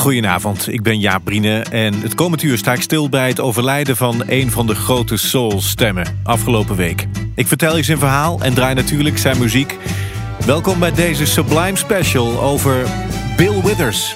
Goedenavond, ik ben Jaap Brine en het komend uur sta ik stil bij het overlijden van een van de grote soul-stemmen afgelopen week. Ik vertel je zijn verhaal en draai natuurlijk zijn muziek. Welkom bij deze Sublime Special over Bill Withers.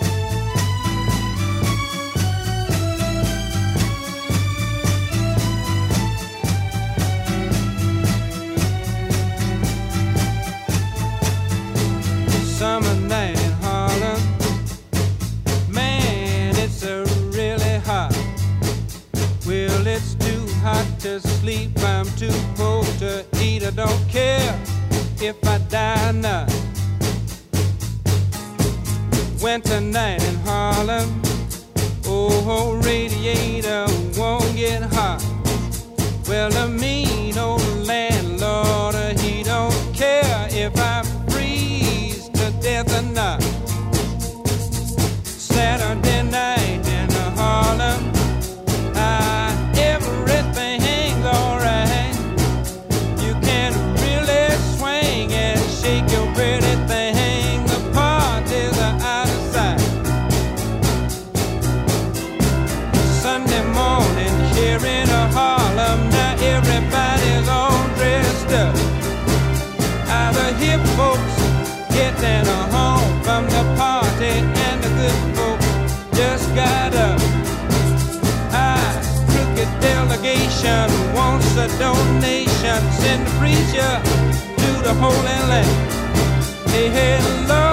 donations and preacher to the Holy Land. Hey, hello.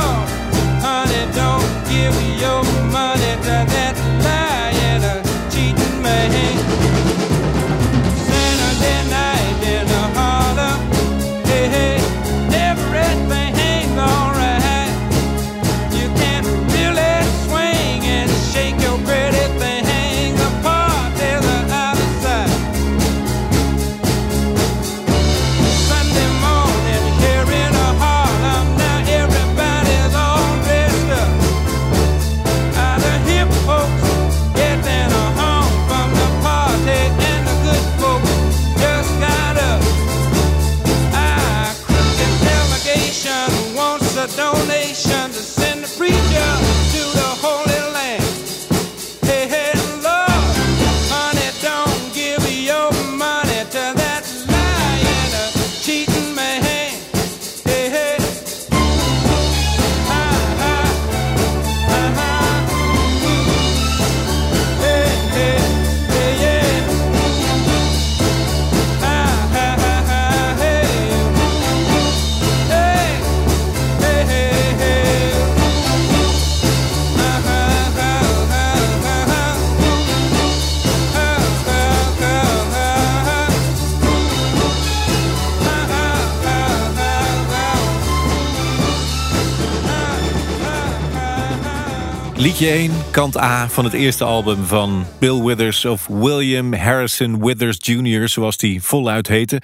Liedje 1, kant A van het eerste album van Bill Withers of William Harrison Withers Jr., zoals die voluit heette.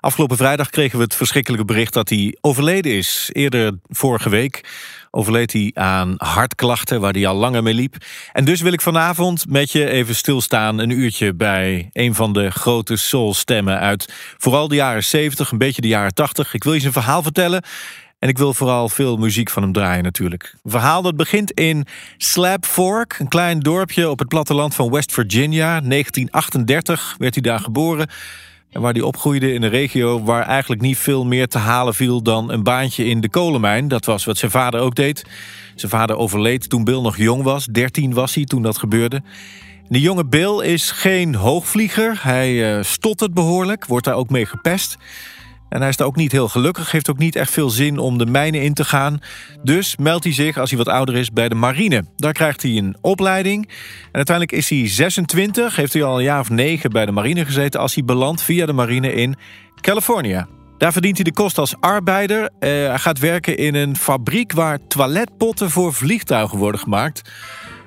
Afgelopen vrijdag kregen we het verschrikkelijke bericht dat hij overleden is. Eerder vorige week overleed hij aan hartklachten waar hij al langer mee liep. En dus wil ik vanavond met je even stilstaan een uurtje bij een van de grote soulstemmen uit vooral de jaren 70, een beetje de jaren 80. Ik wil je zijn verhaal vertellen. En ik wil vooral veel muziek van hem draaien natuurlijk. Een verhaal dat begint in Slab Fork, een klein dorpje op het platteland van West Virginia. 1938 werd hij daar geboren. En waar hij opgroeide in een regio waar eigenlijk niet veel meer te halen viel dan een baantje in de kolenmijn. Dat was wat zijn vader ook deed. Zijn vader overleed toen Bill nog jong was. 13 was hij toen dat gebeurde. De jonge Bill is geen hoogvlieger. Hij uh, stottert behoorlijk, wordt daar ook mee gepest. En hij is daar ook niet heel gelukkig, heeft ook niet echt veel zin om de mijnen in te gaan. Dus meldt hij zich, als hij wat ouder is, bij de marine. Daar krijgt hij een opleiding. En uiteindelijk is hij 26, heeft hij al een jaar of negen bij de marine gezeten... als hij belandt via de marine in Californië. Daar verdient hij de kost als arbeider. Uh, hij gaat werken in een fabriek waar toiletpotten voor vliegtuigen worden gemaakt.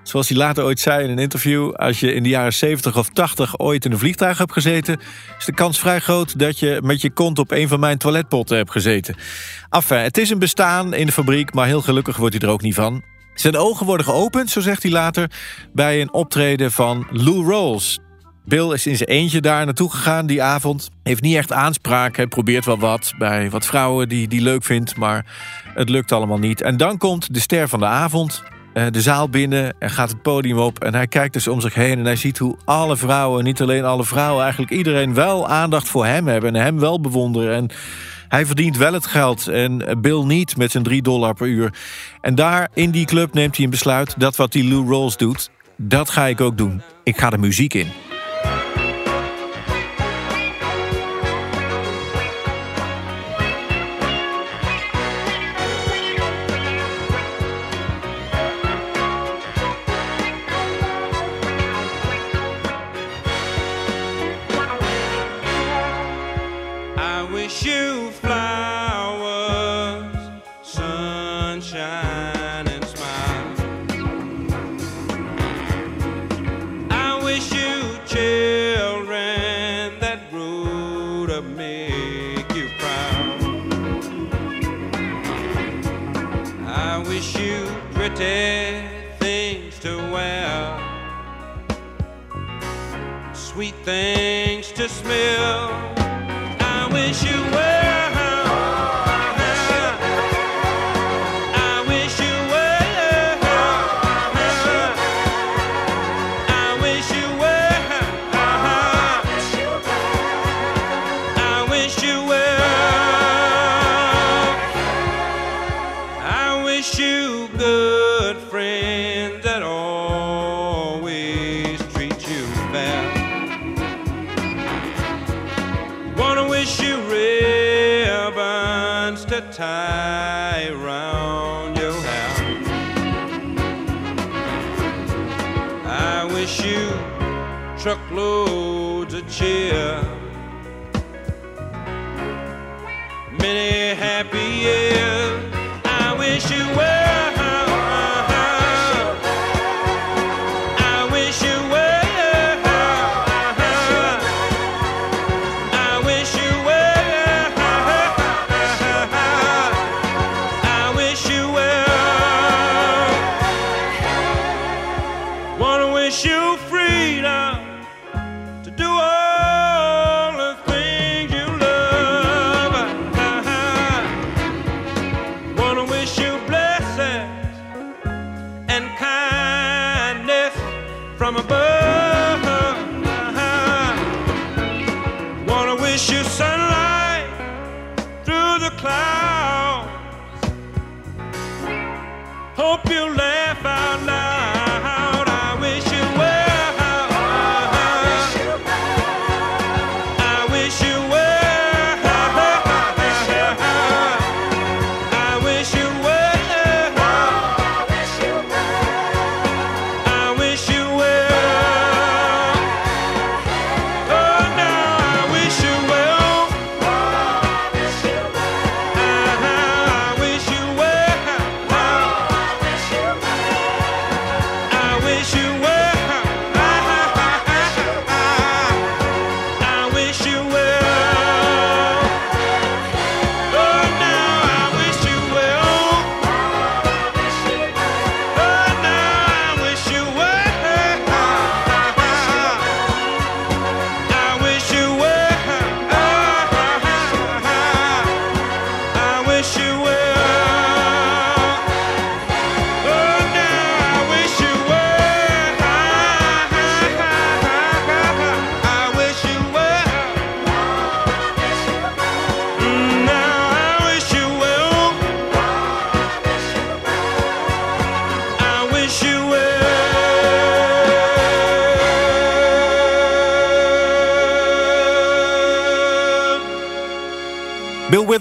Zoals hij later ooit zei in een interview... als je in de jaren 70 of 80 ooit in een vliegtuig hebt gezeten... is de kans vrij groot dat je met je kont op een van mijn toiletpotten hebt gezeten. Enfin, het is een bestaan in de fabriek... maar heel gelukkig wordt hij er ook niet van. Zijn ogen worden geopend, zo zegt hij later... bij een optreden van Lou Rawls... Bill is in zijn eentje daar naartoe gegaan die avond. Heeft niet echt aanspraak. Hij probeert wel wat bij wat vrouwen die hij leuk vindt. Maar het lukt allemaal niet. En dan komt de ster van de avond. Eh, De zaal binnen en gaat het podium op. En hij kijkt dus om zich heen. En hij ziet hoe alle vrouwen, niet alleen alle vrouwen... eigenlijk iedereen wel aandacht voor hem hebben. En hem wel bewonderen. En hij verdient wel het geld. En Bill niet met zijn 3 dollar per uur. En daar in die club neemt hij een besluit. Dat wat die Lou Rawls doet, dat ga ik ook doen. Ik ga de muziek in. Ribbons to tie around your hair. I wish you truckloads of cheer. Many happy years.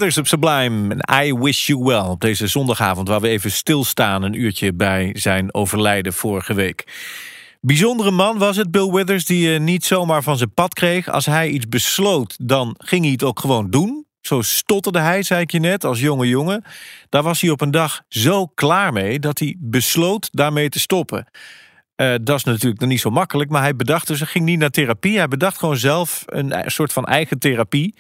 Withers op Sublime en I Wish You Well op deze zondagavond... waar we even stilstaan een uurtje bij zijn overlijden vorige week. Bijzondere man was het, Bill Withers, die je niet zomaar van zijn pad kreeg. Als hij iets besloot, dan ging hij het ook gewoon doen. Zo stotterde hij, zei ik je net, als jonge jongen. Daar was hij op een dag zo klaar mee dat hij besloot daarmee te stoppen. Eh, dat is natuurlijk nog niet zo makkelijk, maar hij bedacht dus, hij ging niet naar therapie. Hij bedacht gewoon zelf een soort van eigen therapie.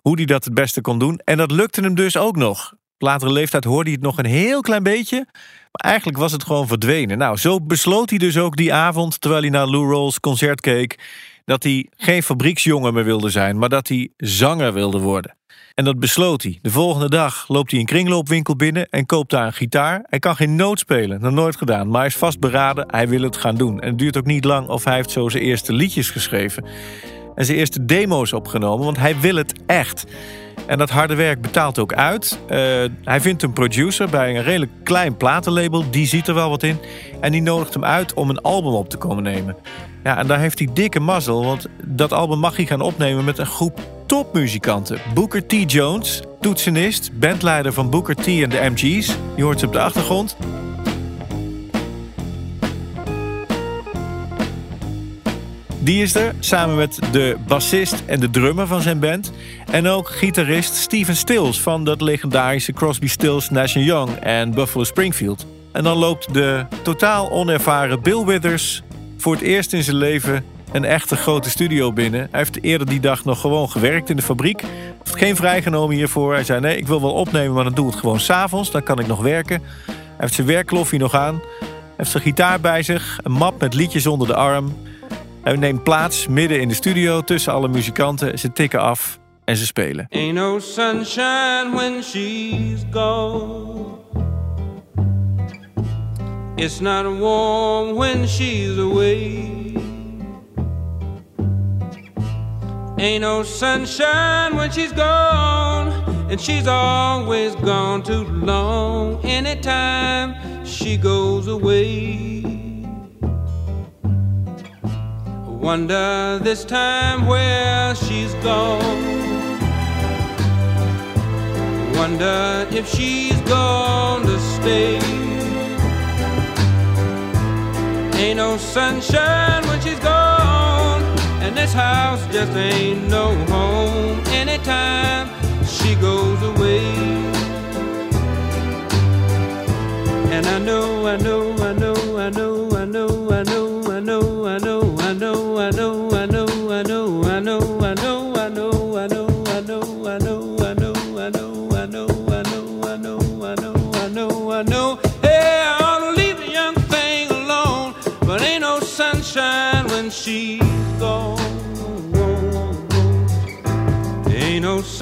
Hoe hij dat het beste kon doen. En dat lukte hem dus ook nog. Op latere leeftijd hoorde hij het nog een heel klein beetje. Maar eigenlijk was het gewoon verdwenen. Nou, zo besloot hij dus ook die avond, terwijl hij naar Lou Rawls concert keek, dat hij geen fabrieksjongen meer wilde zijn, maar dat hij zanger wilde worden. En dat besloot hij. De volgende dag loopt hij een kringloopwinkel binnen en koopt daar een gitaar. Hij kan geen noot spelen, nog nooit gedaan. Maar hij is vastberaden, hij wil het gaan doen. En het duurt ook niet lang of hij heeft zo zijn eerste liedjes geschreven. En zijn eerste demo's opgenomen, want hij wil het echt. En dat harde werk betaalt ook uit. Uh, hij vindt een producer bij een redelijk klein platenlabel. Die ziet er wel wat in. En die nodigt hem uit om een album op te komen nemen. Ja, en daar heeft hij dikke mazzel. Want dat album mag hij gaan opnemen met een groep topmuzikanten. Booker T. Jones, toetsenist, bandleider van Booker T en de MG's. Je hoort ze op de achtergrond. Die is er, samen met de bassist en de drummer van zijn band. En ook gitarist Steven Stills van dat legendarische Crosby, Stills, Nash Young en Buffalo Springfield. En dan loopt de totaal onervaren Bill Withers voor het eerst in zijn leven een echte grote studio binnen. Hij heeft eerder die dag nog gewoon gewerkt in de fabriek. Heeft geen vrijgenomen hiervoor. Hij zei: Nee, ik wil wel opnemen, maar dan doe het gewoon s'avonds. Dan kan ik nog werken. Hij heeft zijn werkkloffie nog aan. Hij heeft zijn gitaar bij zich. Een map met liedjes onder de arm. Hij neemt plaats midden in de studio tussen alle muzikanten. Ze tikken af en ze spelen. Ain't no sunshine when she's gone. It's not warm when she's away. Ain't no sunshine when she's gone, and she's always gone too long. Anytime she goes away, wonder this time where she's gone. Wonder if she's gonna stay. Ain't no sunshine when she's gone, and this house just ain't no home anytime she goes away. And I know, I know, I know, I know, I know, I know, I know, I know, I know, I know,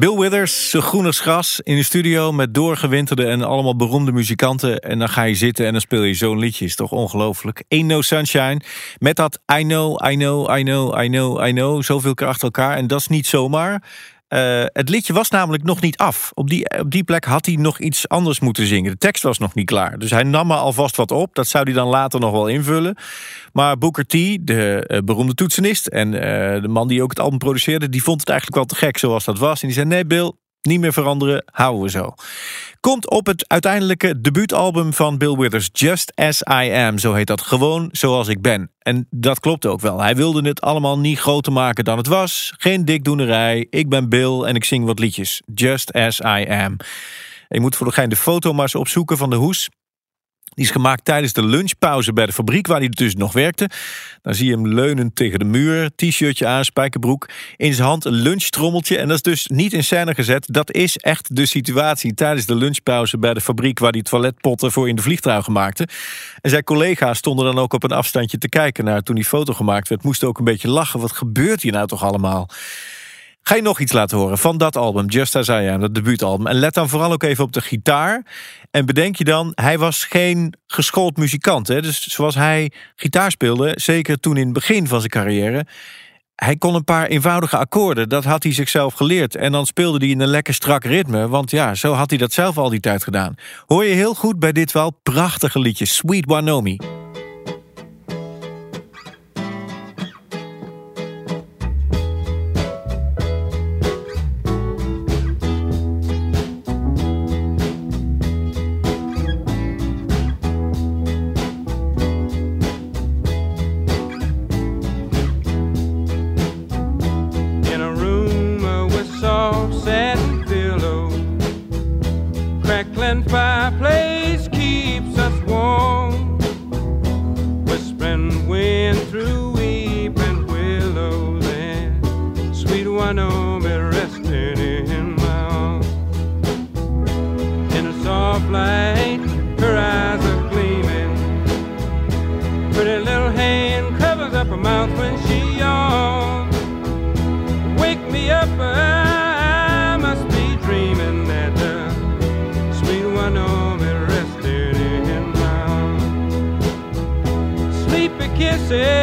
Bill Withers, zo groen als gras, in de studio met doorgewinterde en allemaal beroemde muzikanten. En dan ga je zitten en dan speel je zo'n liedje. Is toch ongelooflijk? Ain't No Sunshine. Met dat I know, I know, I know, I know, I know. Zoveel keer achter elkaar. En dat is niet zomaar. Eh, het liedje was namelijk nog niet af. Op die, op die plek had hij nog iets anders moeten zingen. De tekst was nog niet klaar. Dus hij nam er alvast wat op. Dat zou hij dan later nog wel invullen. Maar Booker T, de eh, beroemde toetsenist... en eh, de man die ook het album produceerde... die vond het eigenlijk wel te gek zoals dat was. En die zei, nee Bill, niet meer veranderen, houden we zo. Komt op het uiteindelijke debuutalbum van Bill Withers, Just As I Am, zo heet dat, gewoon zoals ik ben. En dat klopt ook wel. Hij wilde het allemaal niet groter maken dan het was. Geen dikdoenerij, ik ben Bill en ik zing wat liedjes. Just As I Am. Je moet voor de gein de foto maar eens opzoeken van de hoes. Die is gemaakt tijdens de lunchpauze bij de fabriek waar hij dus nog werkte. Dan zie je hem leunend tegen de muur, t-shirtje aan, spijkerbroek. In zijn hand een lunchtrommeltje. En dat is dus niet in scène gezet. Dat is echt de situatie tijdens de lunchpauze bij de fabriek waar hij toiletpotten voor in de vliegtuigen maakte. En zijn collega's stonden dan ook op een afstandje te kijken naar toen die foto gemaakt werd. Moesten ook een beetje lachen. Wat gebeurt hier nou toch allemaal? Ga je nog iets laten horen van dat album, Just As I Am, dat debuutalbum. En let dan vooral ook even op de gitaar. En bedenk je dan, hij was geen geschoold muzikant. Hè? Dus zoals hij gitaar speelde, zeker toen in het begin van zijn carrière... hij kon een paar eenvoudige akkoorden, dat had hij zichzelf geleerd. En dan speelde hij in een lekker strak ritme, want ja, zo had hij dat zelf al die tijd gedaan. Hoor je heel goed bij dit wel prachtige liedje, Sweet Wanomi. você.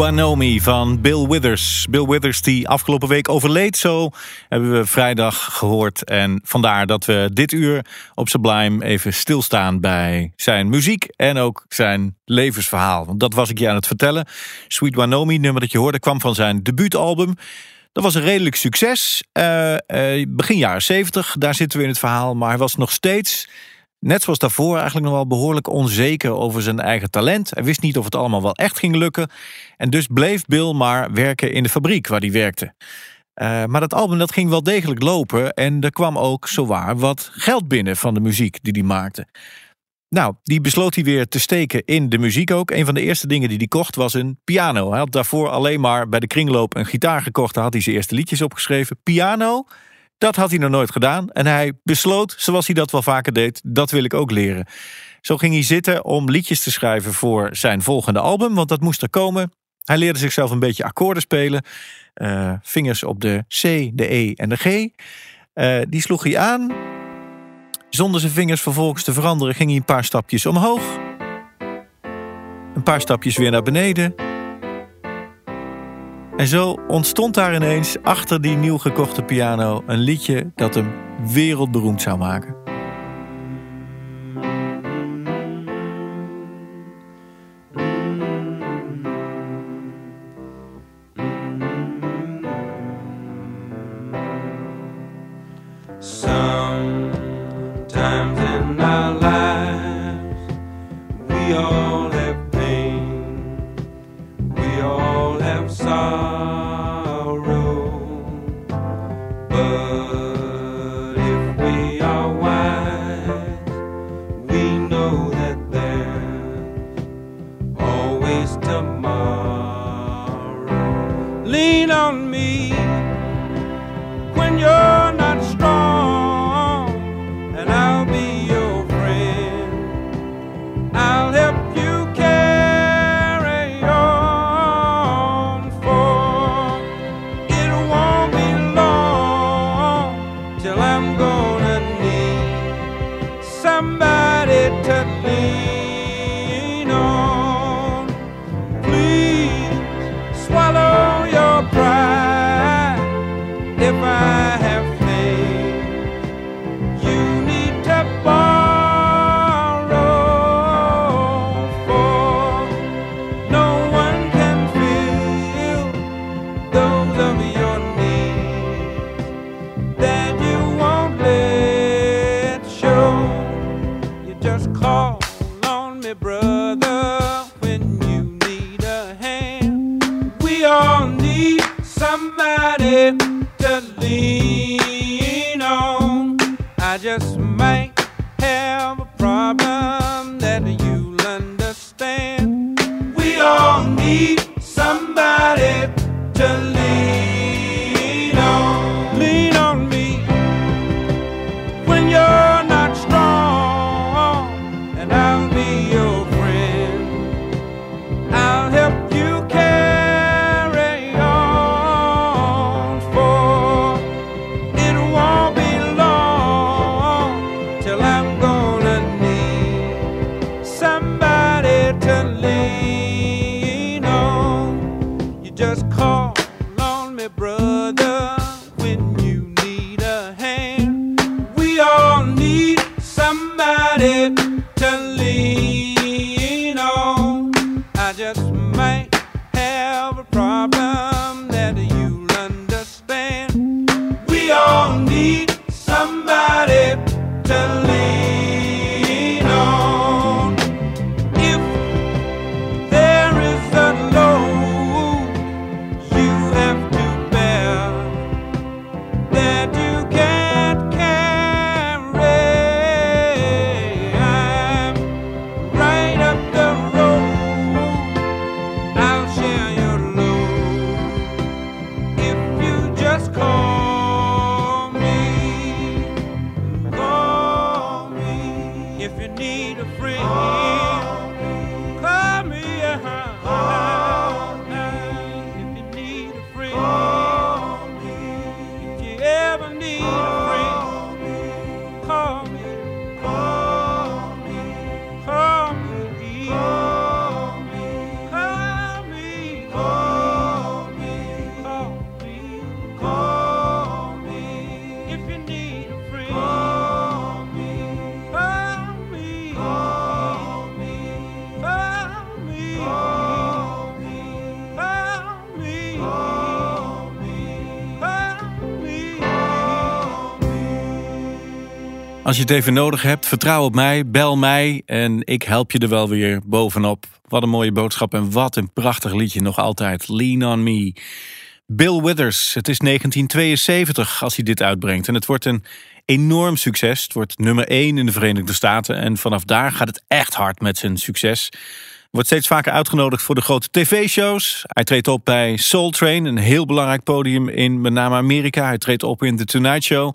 Wanomi van Bill Withers. Bill Withers die afgelopen week overleed, zo hebben we vrijdag gehoord. En vandaar dat we dit uur op Sublime even stilstaan bij zijn muziek en ook zijn levensverhaal. Want dat was ik je aan het vertellen. Sweet Wanomi, nummer dat je hoorde, kwam van zijn debuutalbum. Dat was een redelijk succes. Eh, eh, begin jaren 70, daar zitten we in het verhaal. Maar hij was nog steeds net zoals daarvoor eigenlijk nog wel behoorlijk onzeker over zijn eigen talent. Hij wist niet of het allemaal wel echt ging lukken. En dus bleef Bill maar werken in de fabriek waar hij werkte. Eh, maar dat album dat ging wel degelijk lopen en er kwam ook zowaar wat geld binnen van de muziek die hij maakte. Nou, die besloot hij weer te steken in de muziek ook. Een van de eerste dingen die hij kocht was een piano. Hij had daarvoor alleen maar bij de kringloop een gitaar gekocht. Daar had hij zijn eerste liedjes opgeschreven. Piano, dat had hij nog nooit gedaan. En hij besloot, zoals hij dat wel vaker deed, dat wil ik ook leren. Zo ging hij zitten om liedjes te schrijven voor zijn volgende album. Want dat moest er komen. Hij leerde zichzelf een beetje akkoorden spelen. Eh, vingers op de C, de E en de G. Eh, die sloeg hij aan. Zonder zijn vingers vervolgens te veranderen ging hij een paar stapjes omhoog. Een paar stapjes weer naar beneden. En zo ontstond daar ineens achter die nieuw gekochte piano een liedje dat hem wereldberoemd zou maken. Als je het even nodig hebt, vertrouw op mij, bel mij en ik help je er wel weer bovenop. Wat een mooie boodschap en wat een prachtig liedje nog altijd. Lean on me. Bill Withers, het is 1972 als hij dit uitbrengt en het wordt een enorm succes. Het wordt nummer 1 in de Verenigde Staten en vanaf daar gaat het echt hard met zijn succes. Wordt steeds vaker uitgenodigd voor de grote tv-shows. Hij treedt op bij Soul Train, een heel belangrijk podium in met name Amerika. Hij treedt op in The Tonight Show.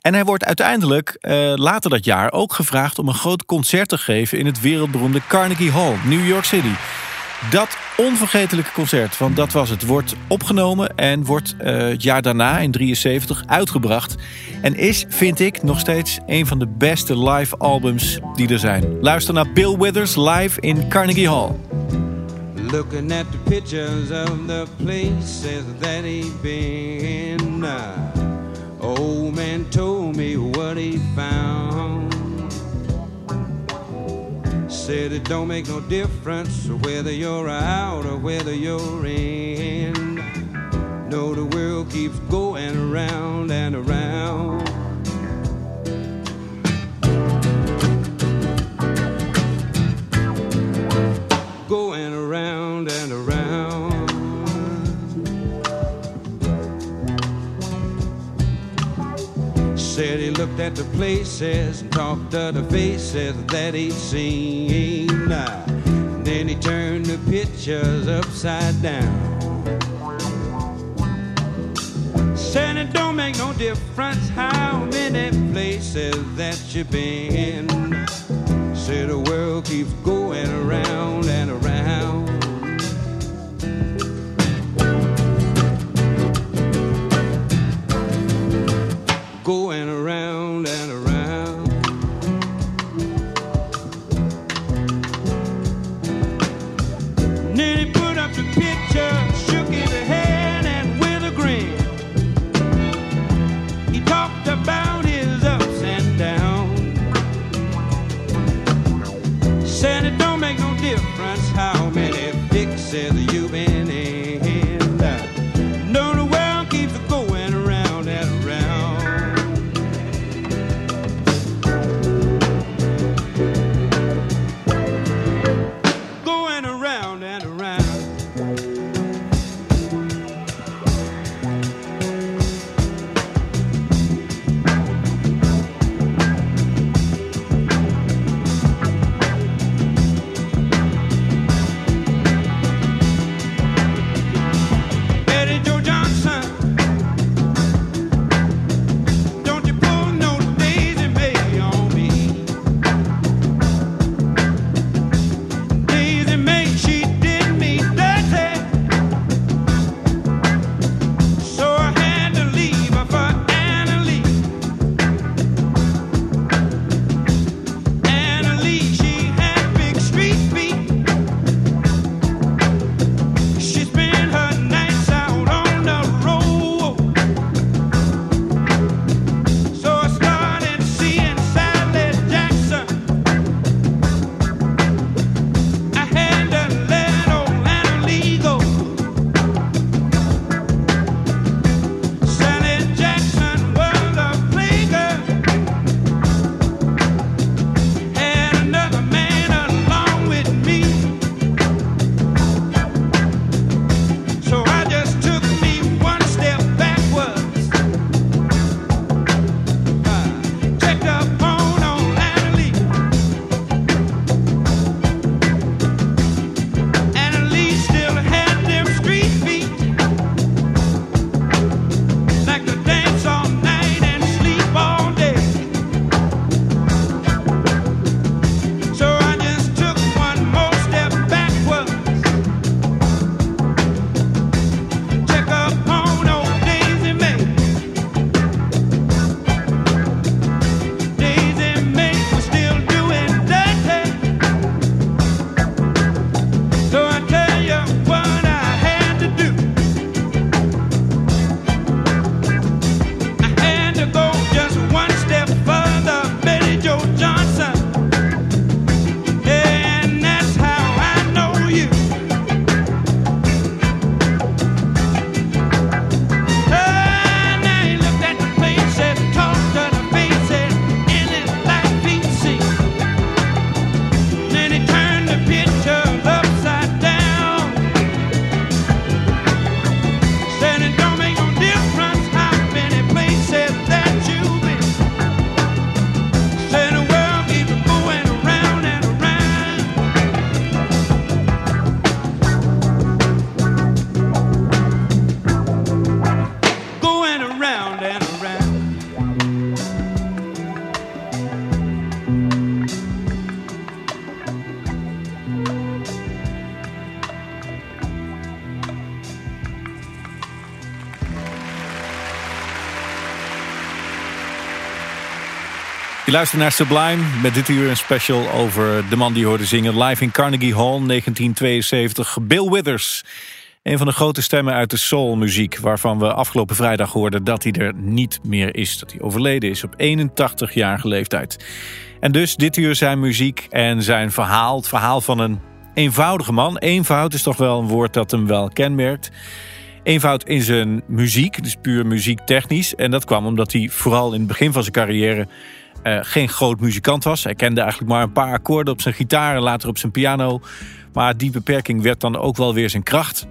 En hij wordt uiteindelijk eh, later dat jaar ook gevraagd om een groot concert te geven in het wereldberoemde Carnegie Hall, New York City. Dat onvergetelijke concert, want dat was het, wordt opgenomen en wordt eh, het jaar daarna in 73 uitgebracht. En is, vind ik, nog steeds een van de beste live albums die er zijn. Luister naar Bill Withers live in Carnegie Hall. Looking at the pictures of the been. Uh, man told me what he found. Said it don't make no difference whether you're out or whether you're in. No, the world keeps going around and around. Going Said he looked at the places and talked to the faces that he'd seen. Then he turned the pictures upside down. Said it don't make no difference how many places that you've been. Said the world keeps going luistert naar Sublime met dit uur een special over de man die hoorde zingen live in Carnegie Hall 1972. Bill Withers, een van de grote stemmen uit de soulmuziek, waarvan we afgelopen vrijdag hoorden dat hij er niet meer is, dat hij overleden is op 81-jarige leeftijd. En dus dit uur zijn muziek en zijn verhaal, het verhaal van een eenvoudige man. Eenvoud is toch wel een woord dat hem wel kenmerkt. Eenvoud in zijn muziek, dus puur muziektechnisch. En dat kwam omdat hij vooral in het begin van zijn carrière uh, geen groot muzikant was. Hij kende eigenlijk maar een paar akkoorden op zijn gitaar en later op zijn piano. Maar die beperking werd dan ook wel weer zijn kracht.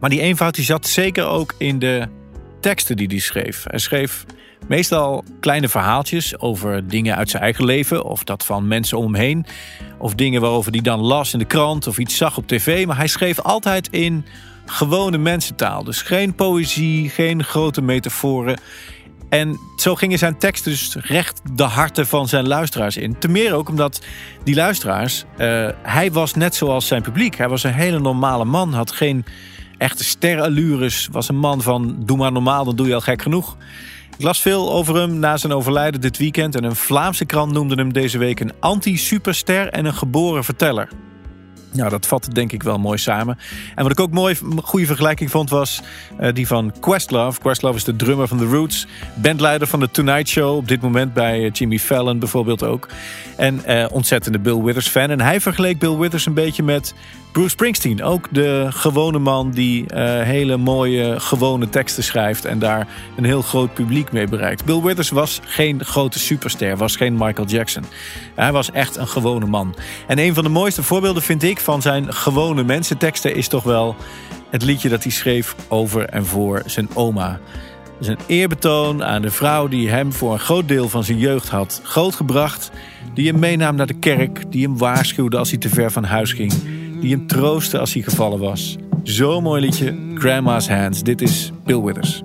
Maar die eenvoud die zat zeker ook in de teksten die hij schreef. Hij schreef meestal kleine verhaaltjes over dingen uit zijn eigen leven... of dat van mensen om hem heen. Of dingen waarover hij dan las in de krant of iets zag op tv. Maar hij schreef altijd in gewone mensentaal. Dus geen poëzie, geen grote metaforen. En zo gingen zijn teksten dus recht de harten van zijn luisteraars in. Ten meer ook omdat die luisteraars... Uh, hij was net zoals zijn publiek. Hij was een hele normale man, had geen echte sterallures. Was een man van doe maar normaal, dan doe je al gek genoeg. Ik las veel over hem na zijn overlijden dit weekend... en een Vlaamse krant noemde hem deze week een anti-superster en een geboren verteller. Ja, dat vat denk ik wel mooi samen. En wat ik ook mooi, goede vergelijking vond was uh, die van Questlove. Questlove is de drummer van The Roots, bandleider van de Tonight Show op dit moment bij uh, Jimmy Fallon bijvoorbeeld ook. En uh, ontzettende Bill Withers fan. En hij vergeleek Bill Withers een beetje met Bruce Springsteen. Ook de gewone man die hele mooie gewone teksten schrijft en daar een heel groot publiek mee bereikt. Bill Withers was geen grote superster, was geen Michael Jackson. Hij was echt een gewone man. En een van de mooiste voorbeelden vind ik van zijn gewone mensenteksten is toch wel het liedje dat hij schreef over en voor zijn oma. Zijn eerbetoon aan de vrouw die hem voor een groot deel van zijn jeugd had grootgebracht. Die hem meenam naar de kerk, die hem waarschuwde als hij te ver van huis ging. Die hem troostte als hij gevallen was. Zo'n mooi liedje, Grandma's Hands. Dit is Bill Withers.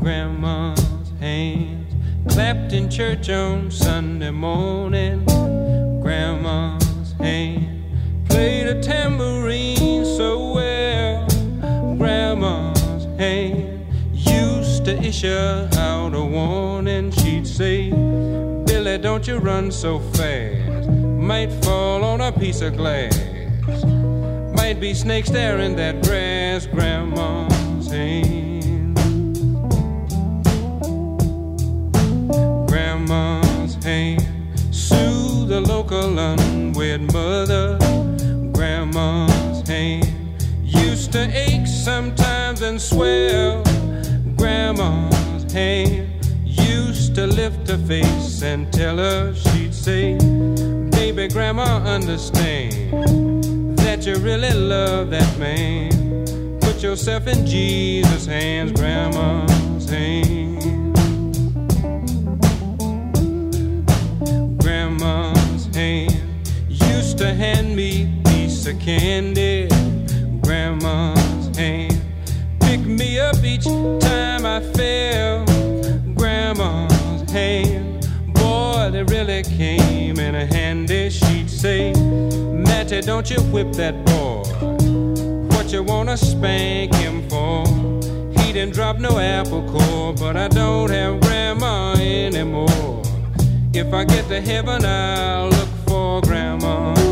Grandma's hands clapped in church on Sunday morning. Grandma's hands played a tambourine so well. Grandma's hand used to issue out a warning. She'd say, Billy, don't you run so fast. Might fall on a piece of glass. Might be snakes there in that grass. Grandma's hand. Grandma's hand. Sue the local unwed mother grandma's hand used to ache sometimes and swell. Grandma's hand to lift her face and tell her she'd say, Baby, grandma, understand that you really love that man. Put yourself in Jesus' hands, grandma's hand. Grandma's hand used to hand me piece of candy, grandma's hand. Pick me up each time I fell, hand. Boy, they really came in a handy. She'd say, Matty, don't you whip that boy. What you wanna spank him for? He didn't drop no apple core, but I don't have grandma anymore. If I get to heaven, I'll look for grandma's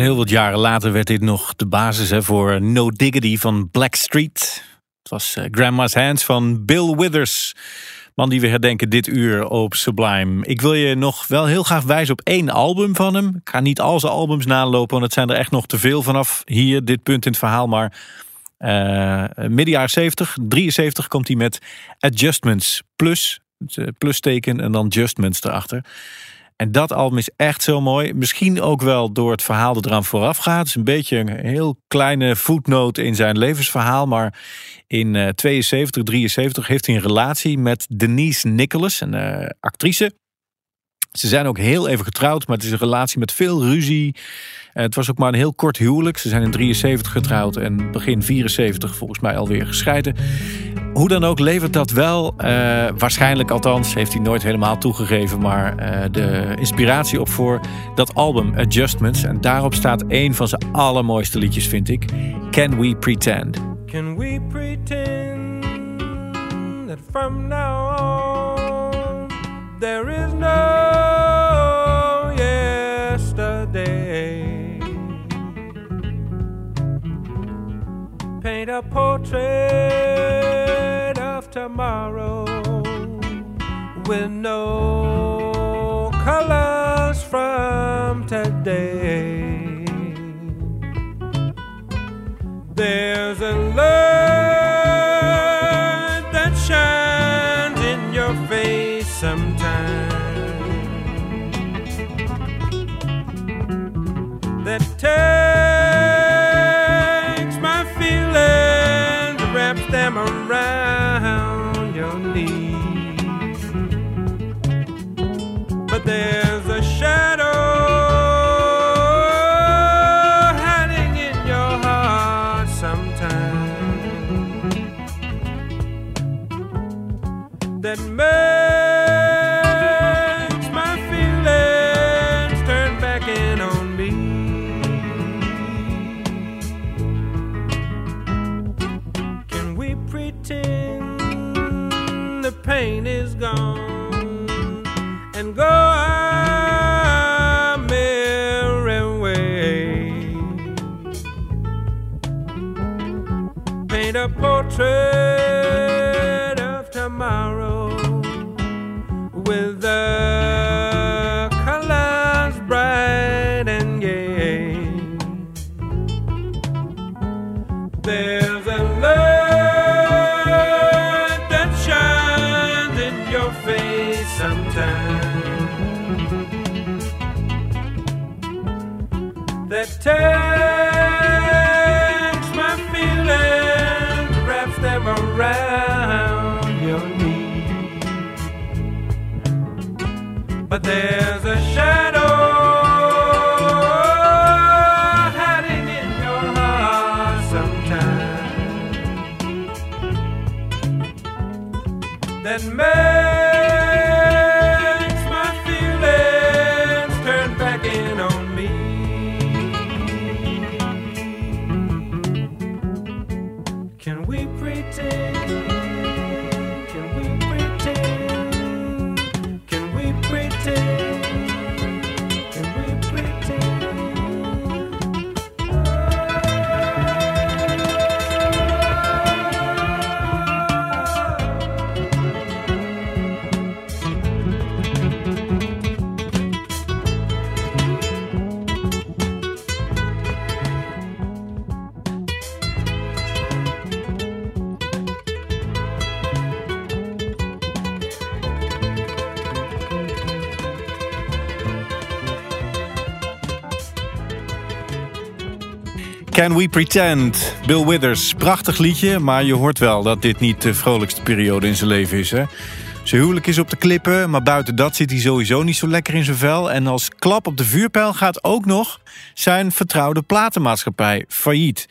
Heel wat jaren later werd dit nog de basis hè, voor No Diggity van Blackstreet. Het was uh, Grandma's Hands van Bill Withers. Man die we herdenken dit uur op Sublime. Ik wil je nog wel heel graag wijzen op één album van hem. Ik ga niet al zijn albums nalopen, want het zijn er echt nog te veel vanaf hier, dit punt in het verhaal. Maar uh, midden jaren 70, 73 komt hij met Adjustments Plus. Het uh, plusteken en dan Adjustments erachter. En dat album is echt zo mooi. Misschien ook wel door het verhaal dat eraan vooraf gaat. Het is een beetje een heel kleine voetnoot in zijn levensverhaal. Maar in uh, 72, 73 heeft hij een relatie met Denise Nicholas, een uh, actrice. Ze zijn ook heel even getrouwd, maar het is een relatie met veel ruzie. Uh, het was ook maar een heel kort huwelijk. Ze zijn in 73 getrouwd en begin 74 volgens mij alweer gescheiden. Hoe dan ook levert dat wel, eh, waarschijnlijk althans, heeft hij nooit helemaal toegegeven, maar eh, de inspiratie op voor dat album Adjustments. En daarop staat een van zijn allermooiste liedjes, vind ik. Can We Pretend? Can we pretend that from now on there is no yesterday? Paint a portrait of tomorrow with no colors from today. There's a light that there. Can We Pretend? Bill Withers, prachtig liedje, maar je hoort wel dat dit niet de vrolijkste periode in zijn leven is. Hè? Zijn huwelijk is op de klippen, maar buiten dat zit hij sowieso niet zo lekker in zijn vel. En als klap op de vuurpijl gaat ook nog zijn vertrouwde platenmaatschappij failliet.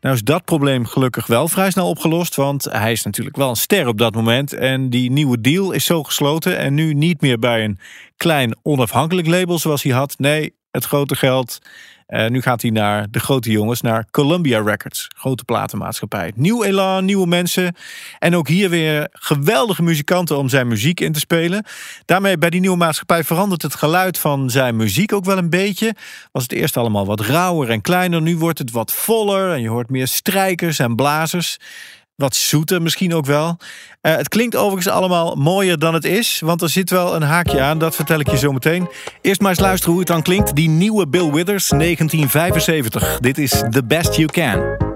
Nou is dat probleem gelukkig wel vrij snel opgelost, want hij is natuurlijk wel een ster op dat moment. En die nieuwe deal is zo gesloten en nu niet meer bij een klein onafhankelijk label zoals hij had. Nee, het grote geld. Uh, nu gaat hij naar de grote jongens, naar Columbia Records. Grote platenmaatschappij. Nieuw elan, nieuwe mensen. En ook hier weer geweldige muzikanten om zijn muziek in te spelen. Daarmee bij die nieuwe maatschappij verandert het geluid van zijn muziek ook wel een beetje. Was het eerst allemaal wat rauwer en kleiner. Nu wordt het wat voller en je hoort meer strijkers en blazers. Wat zoeter misschien ook wel. Uh, het klinkt overigens allemaal mooier dan het is. Want er zit wel een haakje aan, dat vertel ik je zo meteen. Eerst maar eens luisteren hoe het dan klinkt. Die nieuwe Bill Withers, 1975. Dit is The Best You Can.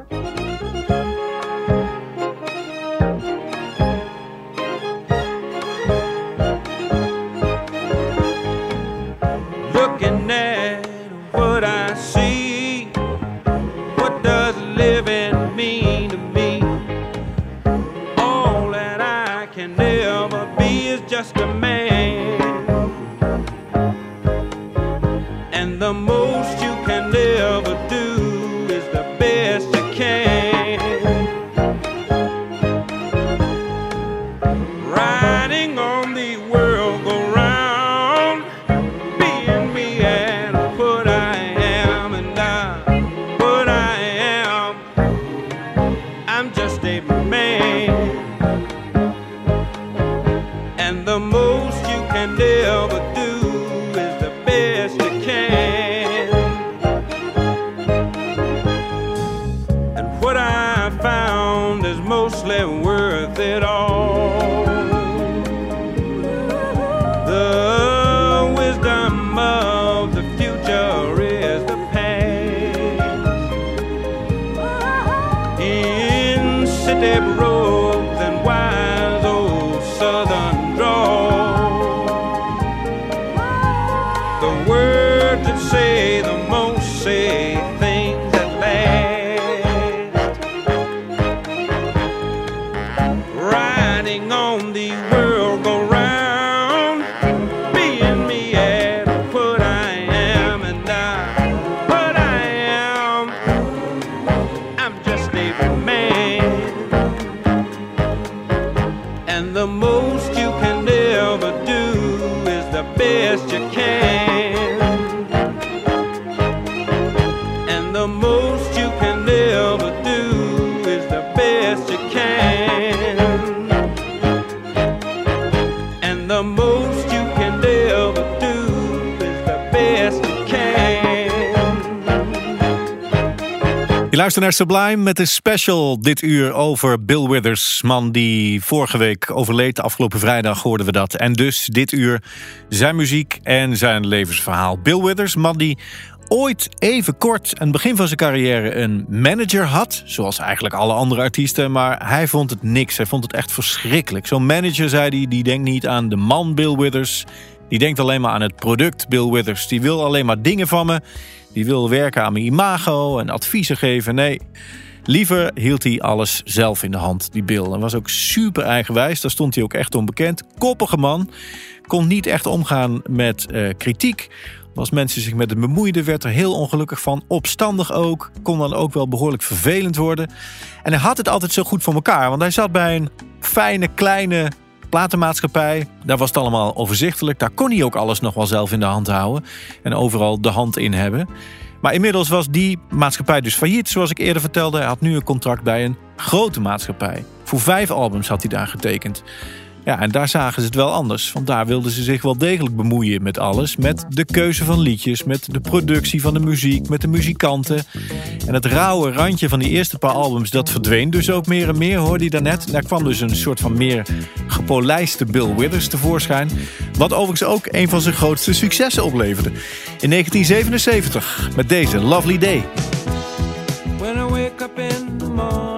Mostly worth it all. Luistert naar Sublime met een special dit uur over Bill Withers. Man die vorige week overleed, afgelopen vrijdag hoorden we dat. En dus dit uur zijn muziek en zijn levensverhaal. Bill Withers, man die ooit even kort aan het begin van zijn carrière een manager had. Zoals eigenlijk alle andere artiesten. Maar hij vond het niks. Hij vond het echt verschrikkelijk. Zo'n manager, zei hij, die denkt niet aan de man Bill Withers. Die denkt alleen maar aan het product Bill Withers. Die wil alleen maar dingen van me. Die wil werken aan mijn imago en adviezen geven. Nee, liever hield hij alles zelf in de hand, die Bill. En was ook super eigenwijs. Daar stond hij ook echt onbekend. Koppige man. Kon niet echt omgaan met eh, kritiek. Als mensen zich met hem bemoeiden, werd er heel ongelukkig van. Opstandig ook. Kon dan ook wel behoorlijk vervelend worden. En hij had het altijd zo goed voor elkaar. Want hij zat bij een fijne, kleine platenmaatschappij. Daar was het allemaal overzichtelijk. Daar kon hij ook alles nog wel zelf in de hand houden. En overal de hand in hebben. Maar inmiddels was die maatschappij dus failliet. Zoals ik eerder vertelde, hij had nu een contract bij een grote maatschappij. Voor vijf albums had hij daar getekend. Ja, en daar zagen ze het wel anders. Want daar wilden ze zich wel degelijk bemoeien met alles. Met de keuze van liedjes, met de productie van de muziek, met de muzikanten. En het rauwe randje van die eerste paar albums, dat verdween dus ook meer en meer, hoorde je daarnet. Daar kwam dus een soort van meer gepolijste Bill Withers tevoorschijn. Wat overigens ook een van zijn grootste successen opleverde. In 1977, met deze Lovely Day. When I wake up in the morning,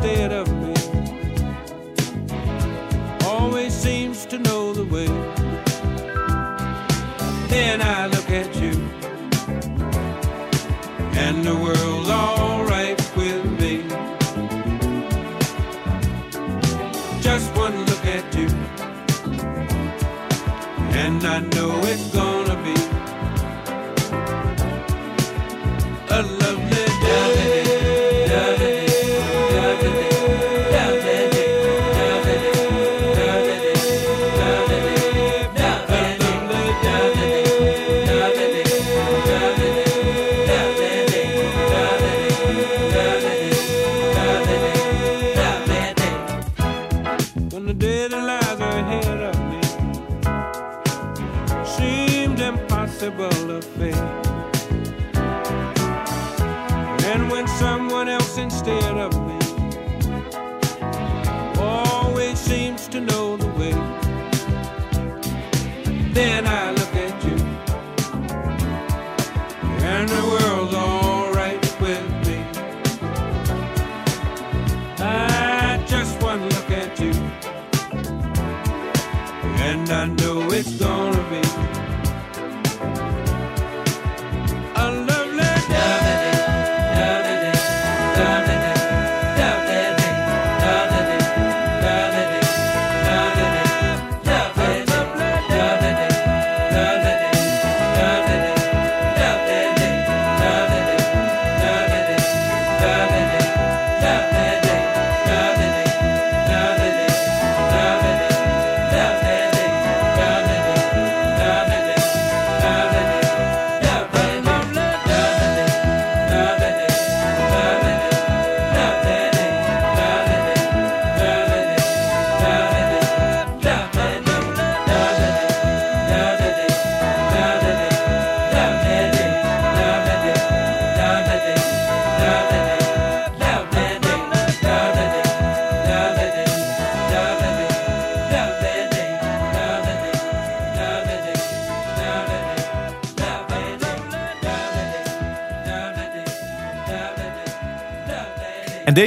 instead of me always seems to know the way. Then I look at you, and the world's alright with me. Just one look at you, and I know it's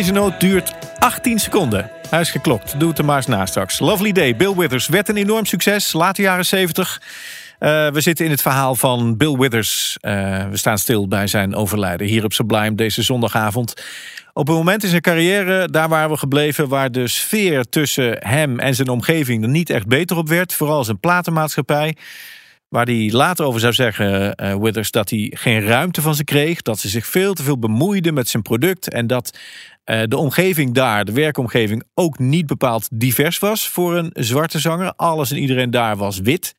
deze noot duurt 18 seconden. Hij is geklokt. Doe het er maar eens na straks. Lovely Day, Bill Withers. Werd een enorm succes. Late jaren 70. Uh, we zitten in het verhaal van Bill Withers. Uh, we staan stil bij zijn overlijden hier op Sublime deze zondagavond. Op een moment in zijn carrière, daar waren we gebleven... waar de sfeer tussen hem en zijn omgeving er niet echt beter op werd. Vooral zijn platenmaatschappij. Waar hij later over zou zeggen, uh, Withers, dat hij geen ruimte van ze kreeg. Dat ze zich veel te veel bemoeiden met zijn product. En dat uh, de omgeving daar, de werkomgeving, ook niet bepaald divers was voor een zwarte zanger. Alles en iedereen daar was wit.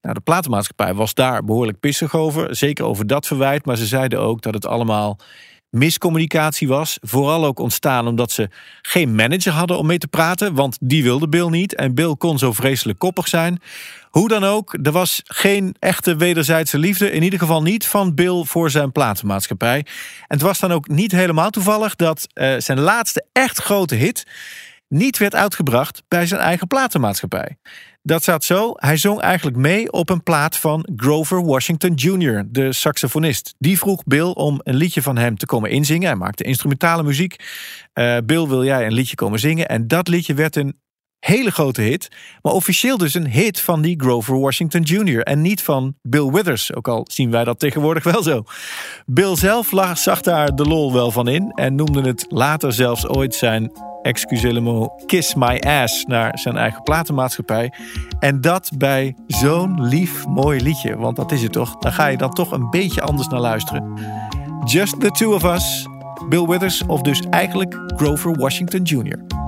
Nou, de platenmaatschappij was daar behoorlijk pissig over. Zeker over dat verwijt. Maar ze zeiden ook dat het allemaal miscommunicatie was. Vooral ook ontstaan omdat ze geen manager hadden om mee te praten. Want die wilde Bill niet. En Bill kon zo vreselijk koppig zijn. Hoe dan ook, er was geen echte wederzijdse liefde. In ieder geval niet van Bill voor zijn platenmaatschappij. En het was dan ook niet helemaal toevallig dat uh, zijn laatste echt grote hit niet werd uitgebracht bij zijn eigen platenmaatschappij. Dat staat zo. Hij zong eigenlijk mee op een plaat van Grover Washington Jr., de saxofonist. Die vroeg Bill om een liedje van hem te komen inzingen. Hij maakte instrumentale muziek. Uh, Bill, wil jij een liedje komen zingen? En dat liedje werd een hele grote hit. Maar officieel dus een hit van die Grover Washington Jr. En niet van Bill Withers. Ook al zien wij dat tegenwoordig wel zo. Bill zelf zag daar de lol wel van in. En noemde het later zelfs ooit zijn Kiss My Ass naar zijn eigen platenmaatschappij. En dat bij zo'n lief, mooi liedje. Want dat is het toch? Dan ga je dan toch een beetje anders naar luisteren. Just the Two of Us, Bill Withers of dus eigenlijk Grover Washington Jr.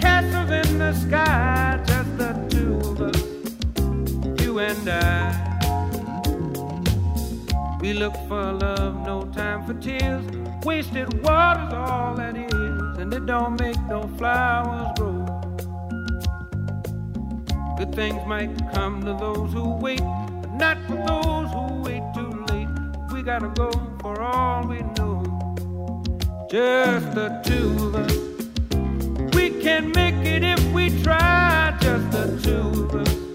castles in the sky. Just the two of us. You and I. We look for love, no time for tears. Wasted water's all that is, and it don't make no flowers grow. Good things might come to those who wait, but not for those who wait too late. We gotta go for all we know. Just the two of us. Can make it if we try. Just the two of us.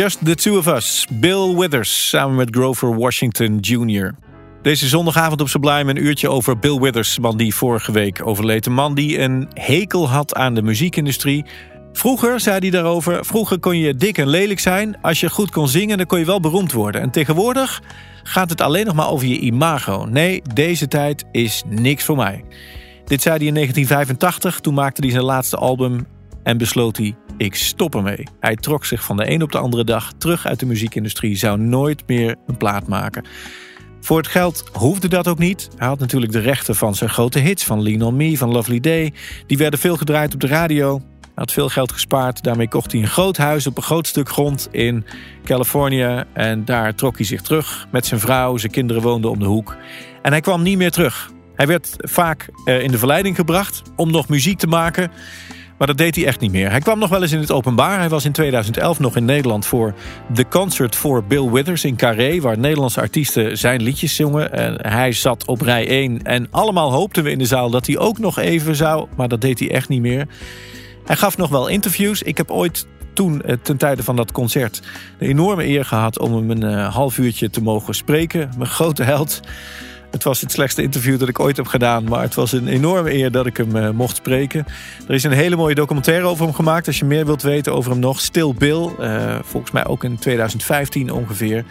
Just the Two of Us. Bill Withers samen met Grover Washington Jr. Deze zondagavond op Sublime een uurtje over Bill Withers... man die vorige week overleed. Een man die een hekel had aan de muziekindustrie. Vroeger, zei hij daarover, vroeger kon je dik en lelijk zijn. Als je goed kon zingen, dan kon je wel beroemd worden. En tegenwoordig gaat het alleen nog maar over je imago. Nee, deze tijd is niks voor mij. Dit zei hij in 1985, toen maakte hij zijn laatste album... en besloot hij, ik stop ermee. Hij trok zich van de een op de andere dag terug uit de muziekindustrie... zou nooit meer een plaat maken. Voor het geld hoefde dat ook niet. Hij had natuurlijk de rechten van zijn grote hits... van Lean On Me, van Lovely Day. Die werden veel gedraaid op de radio. Hij had veel geld gespaard. Daarmee kocht hij een groot huis op een groot stuk grond in Californië. En daar trok hij zich terug met zijn vrouw. Zijn kinderen woonden om de hoek. En hij kwam niet meer terug. Hij werd vaak eh, in de verleiding gebracht om nog muziek te maken... Maar dat deed hij echt niet meer. Hij kwam nog wel eens in het openbaar. Hij was in 2011 nog in Nederland voor The Concert for Bill Withers in Carré... waar Nederlandse artiesten zijn liedjes zongen. En hij zat op rij 1 en allemaal hoopten we in de zaal dat hij ook nog even zou... maar dat deed hij echt niet meer. Hij gaf nog wel interviews. Ik heb ooit toen, eh, ten tijde van dat concert... de enorme eer gehad om hem een eh, half uurtje te mogen spreken. Mijn grote held... Het was het slechtste interview dat ik ooit heb gedaan. Maar het was een enorme eer dat ik hem eh, mocht spreken. Er is een hele mooie documentaire over hem gemaakt. Als je meer wilt weten over hem nog. Still Bill. eh, volgens mij ook in 2015 ongeveer.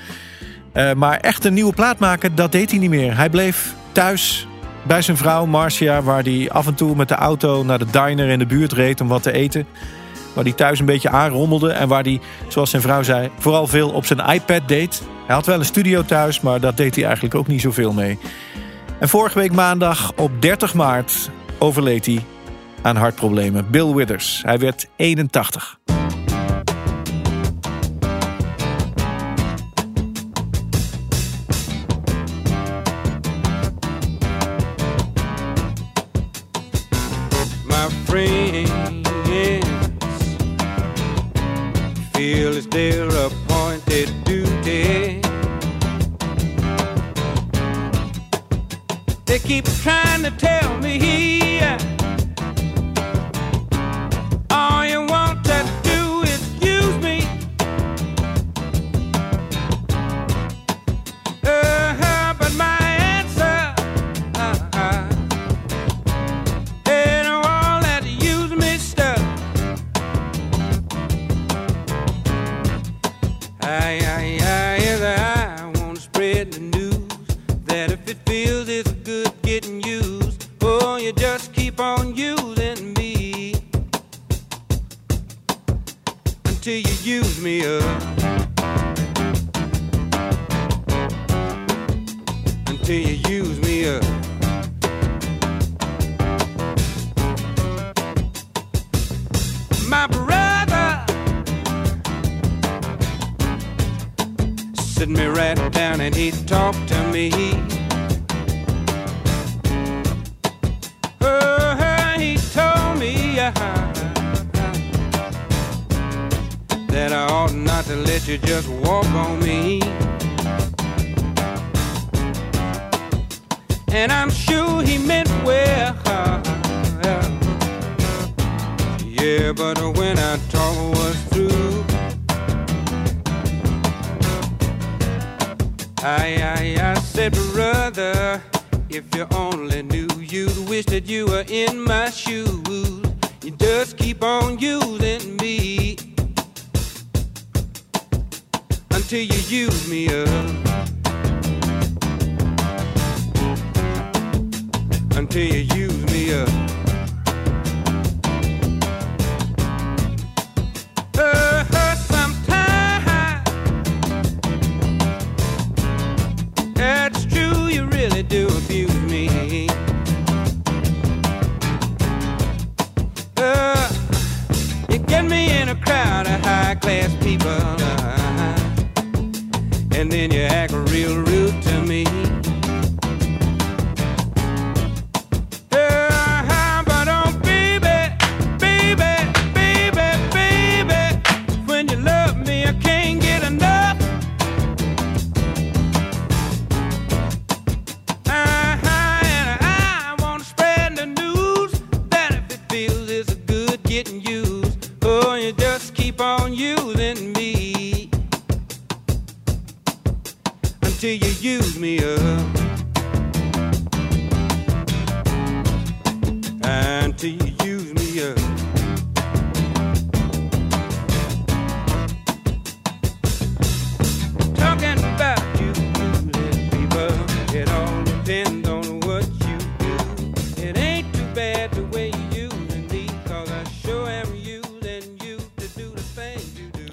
Eh, maar echt een nieuwe plaat maken, dat deed hij niet meer. Hij bleef thuis bij zijn vrouw Marcia. Waar hij af en toe met de auto naar de diner in de buurt reed om wat te eten. Waar hij thuis een beetje aanrommelde. En waar hij, zoals zijn vrouw zei, vooral veel op zijn iPad deed. Hij had wel een studio thuis, maar dat deed hij eigenlijk ook niet zoveel mee. En vorige week maandag op 30 maart overleed hij aan hartproblemen. Bill Withers. Hij werd 81. my friends feel it's their appointed They keep trying to tell me all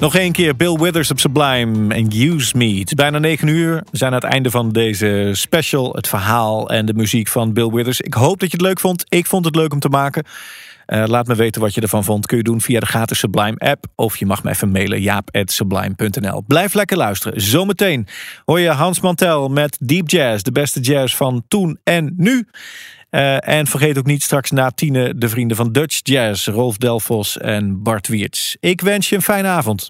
Nog één keer Bill Withers op Sublime en Use Me. Het bijna 9 uur. We zijn aan het einde van deze special. Het verhaal en de muziek van Bill Withers. Ik hoop dat je het leuk vond. Ik vond het leuk om te maken. Uh, laat me weten wat je ervan vond. Kun je doen via de gratis Sublime app. Of je mag me even mailen jaap.sublime.nl. Blijf lekker luisteren. Zometeen hoor je Hans Mantel met Deep Jazz. De beste jazz van toen en nu. Uh, en vergeet ook niet straks na tienen de vrienden van Dutch Jazz. Rolf Delfos en Bart Wiertz. Ik wens je een fijne avond.